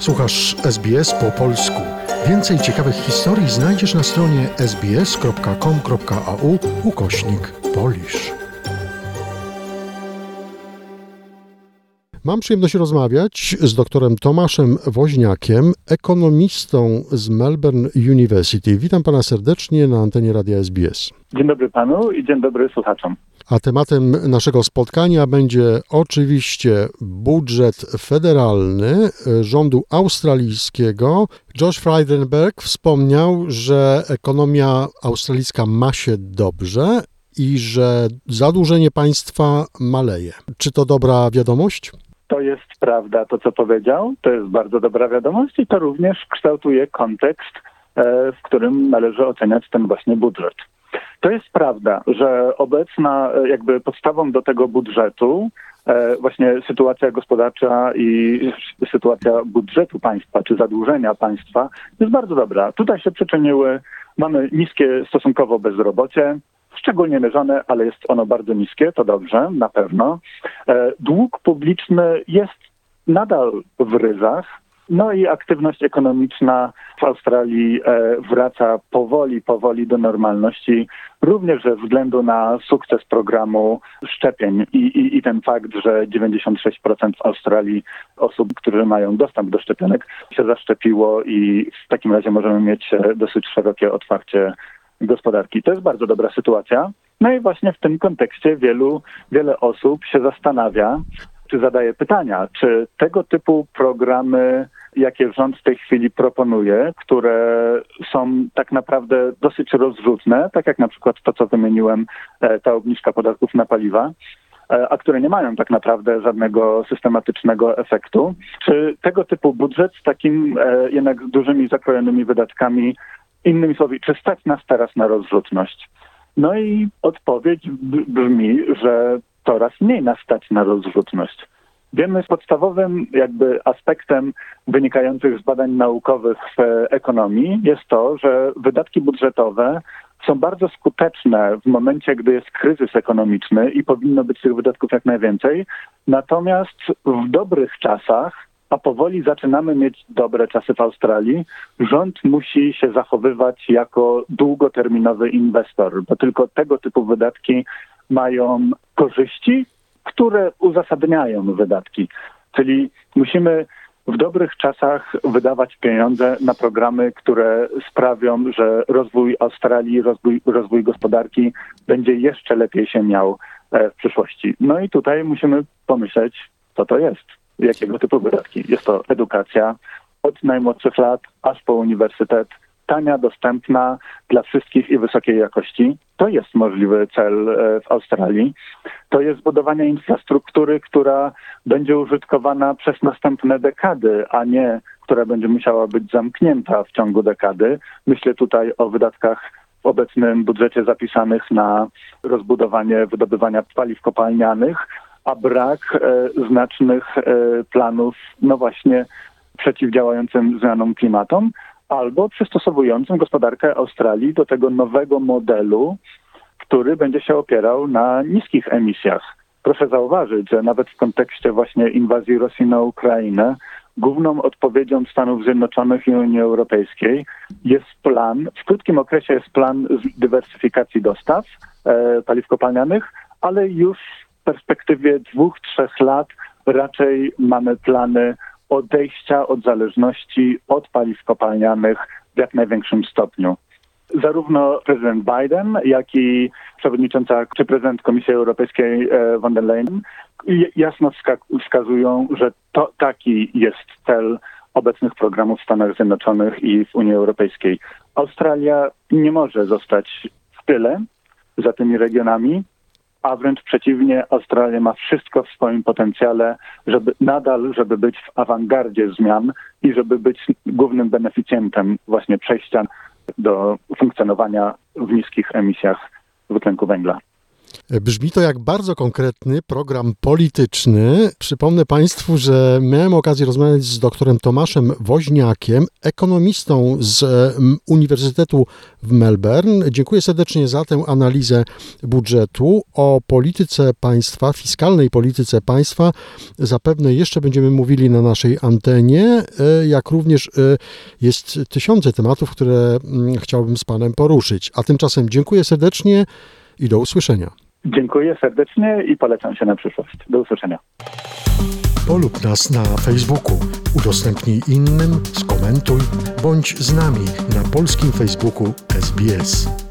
Słuchasz SBS po polsku. Więcej ciekawych historii znajdziesz na stronie sbs.com.au ukośnik polisz. Mam przyjemność rozmawiać z doktorem Tomaszem Woźniakiem, ekonomistą z Melbourne University. Witam pana serdecznie na antenie Radia SBS. Dzień dobry panu i dzień dobry słuchaczom. A tematem naszego spotkania będzie oczywiście budżet federalny rządu australijskiego. Josh Frydenberg wspomniał, że ekonomia australijska ma się dobrze i że zadłużenie państwa maleje. Czy to dobra wiadomość? To jest prawda, to co powiedział. To jest bardzo dobra wiadomość i to również kształtuje kontekst, e, w którym należy oceniać ten właśnie budżet. To jest prawda, że obecna e, jakby podstawą do tego budżetu e, właśnie sytuacja gospodarcza i sytuacja budżetu państwa czy zadłużenia państwa jest bardzo dobra. Tutaj się przyczyniły, mamy niskie stosunkowo bezrobocie, szczególnie mierzone, ale jest ono bardzo niskie, to dobrze, na pewno. E, dług publiczny jest nadal w ryzach, no i aktywność ekonomiczna w Australii e, wraca powoli, powoli do normalności, również ze względu na sukces programu szczepień i, i, i ten fakt, że 96% w Australii osób, które mają dostęp do szczepionek się zaszczepiło i w takim razie możemy mieć e, dosyć szerokie otwarcie gospodarki. To jest bardzo dobra sytuacja. No i właśnie w tym kontekście wielu, wiele osób się zastanawia, czy zadaje pytania, czy tego typu programy, jakie rząd w tej chwili proponuje, które są tak naprawdę dosyć rozrzutne, tak jak na przykład to, co wymieniłem, e, ta obniżka podatków na paliwa, e, a które nie mają tak naprawdę żadnego systematycznego efektu. Czy tego typu budżet z takim e, jednak dużymi zakrojonymi wydatkami Innymi słowy, czy stać nas teraz na rozrzutność? No i odpowiedź brzmi, że coraz mniej nas stać na rozrzutność. Wiemy, z podstawowym jakby aspektem wynikających z badań naukowych w ekonomii jest to, że wydatki budżetowe są bardzo skuteczne w momencie, gdy jest kryzys ekonomiczny i powinno być tych wydatków jak najwięcej. Natomiast w dobrych czasach a powoli zaczynamy mieć dobre czasy w Australii, rząd musi się zachowywać jako długoterminowy inwestor, bo tylko tego typu wydatki mają korzyści, które uzasadniają wydatki. Czyli musimy w dobrych czasach wydawać pieniądze na programy, które sprawią, że rozwój Australii, rozwój, rozwój gospodarki będzie jeszcze lepiej się miał e, w przyszłości. No i tutaj musimy pomyśleć, co to jest jakiego typu wydatki. Jest to edukacja od najmłodszych lat aż po uniwersytet, tania, dostępna dla wszystkich i wysokiej jakości. To jest możliwy cel e, w Australii. To jest budowanie infrastruktury, która będzie użytkowana przez następne dekady, a nie która będzie musiała być zamknięta w ciągu dekady. Myślę tutaj o wydatkach w obecnym budżecie zapisanych na rozbudowanie wydobywania paliw kopalnianych, a brak e, znacznych e, planów, no właśnie, przeciwdziałającym zmianom klimatom, albo przystosowującym gospodarkę Australii do tego nowego modelu, który będzie się opierał na niskich emisjach. Proszę zauważyć, że nawet w kontekście właśnie inwazji Rosji na Ukrainę, główną odpowiedzią Stanów Zjednoczonych i Unii Europejskiej jest plan, w krótkim okresie jest plan dywersyfikacji dostaw e, paliw kopalnianych, ale już perspektywie dwóch, trzech lat raczej mamy plany odejścia od zależności od paliw kopalnianych w jak największym stopniu. Zarówno prezydent Biden, jak i przewodnicząca czy prezydent Komisji Europejskiej e, von der Leyen jasno wskazują, że to taki jest cel obecnych programów w Stanach Zjednoczonych i w Unii Europejskiej. Australia nie może zostać w tyle za tymi regionami a wręcz przeciwnie, Australia ma wszystko w swoim potencjale, żeby nadal, żeby być w awangardzie zmian i żeby być głównym beneficjentem właśnie przejścia do funkcjonowania w niskich emisjach dwutlenku węgla. Brzmi to jak bardzo konkretny program polityczny. Przypomnę Państwu, że miałem okazję rozmawiać z doktorem Tomaszem Woźniakiem, ekonomistą z Uniwersytetu w Melbourne. Dziękuję serdecznie za tę analizę budżetu. O polityce państwa, fiskalnej polityce państwa zapewne jeszcze będziemy mówili na naszej antenie, e, jak również e, jest tysiące tematów, które chciałbym z Panem poruszyć. A tymczasem dziękuję serdecznie i do usłyszenia. Dziękuję serdecznie i polecam się na przyszłość. Do usłyszenia. Polub nas na Facebooku, udostępnij innym, skomentuj, bądź z nami na polskim Facebooku SBS.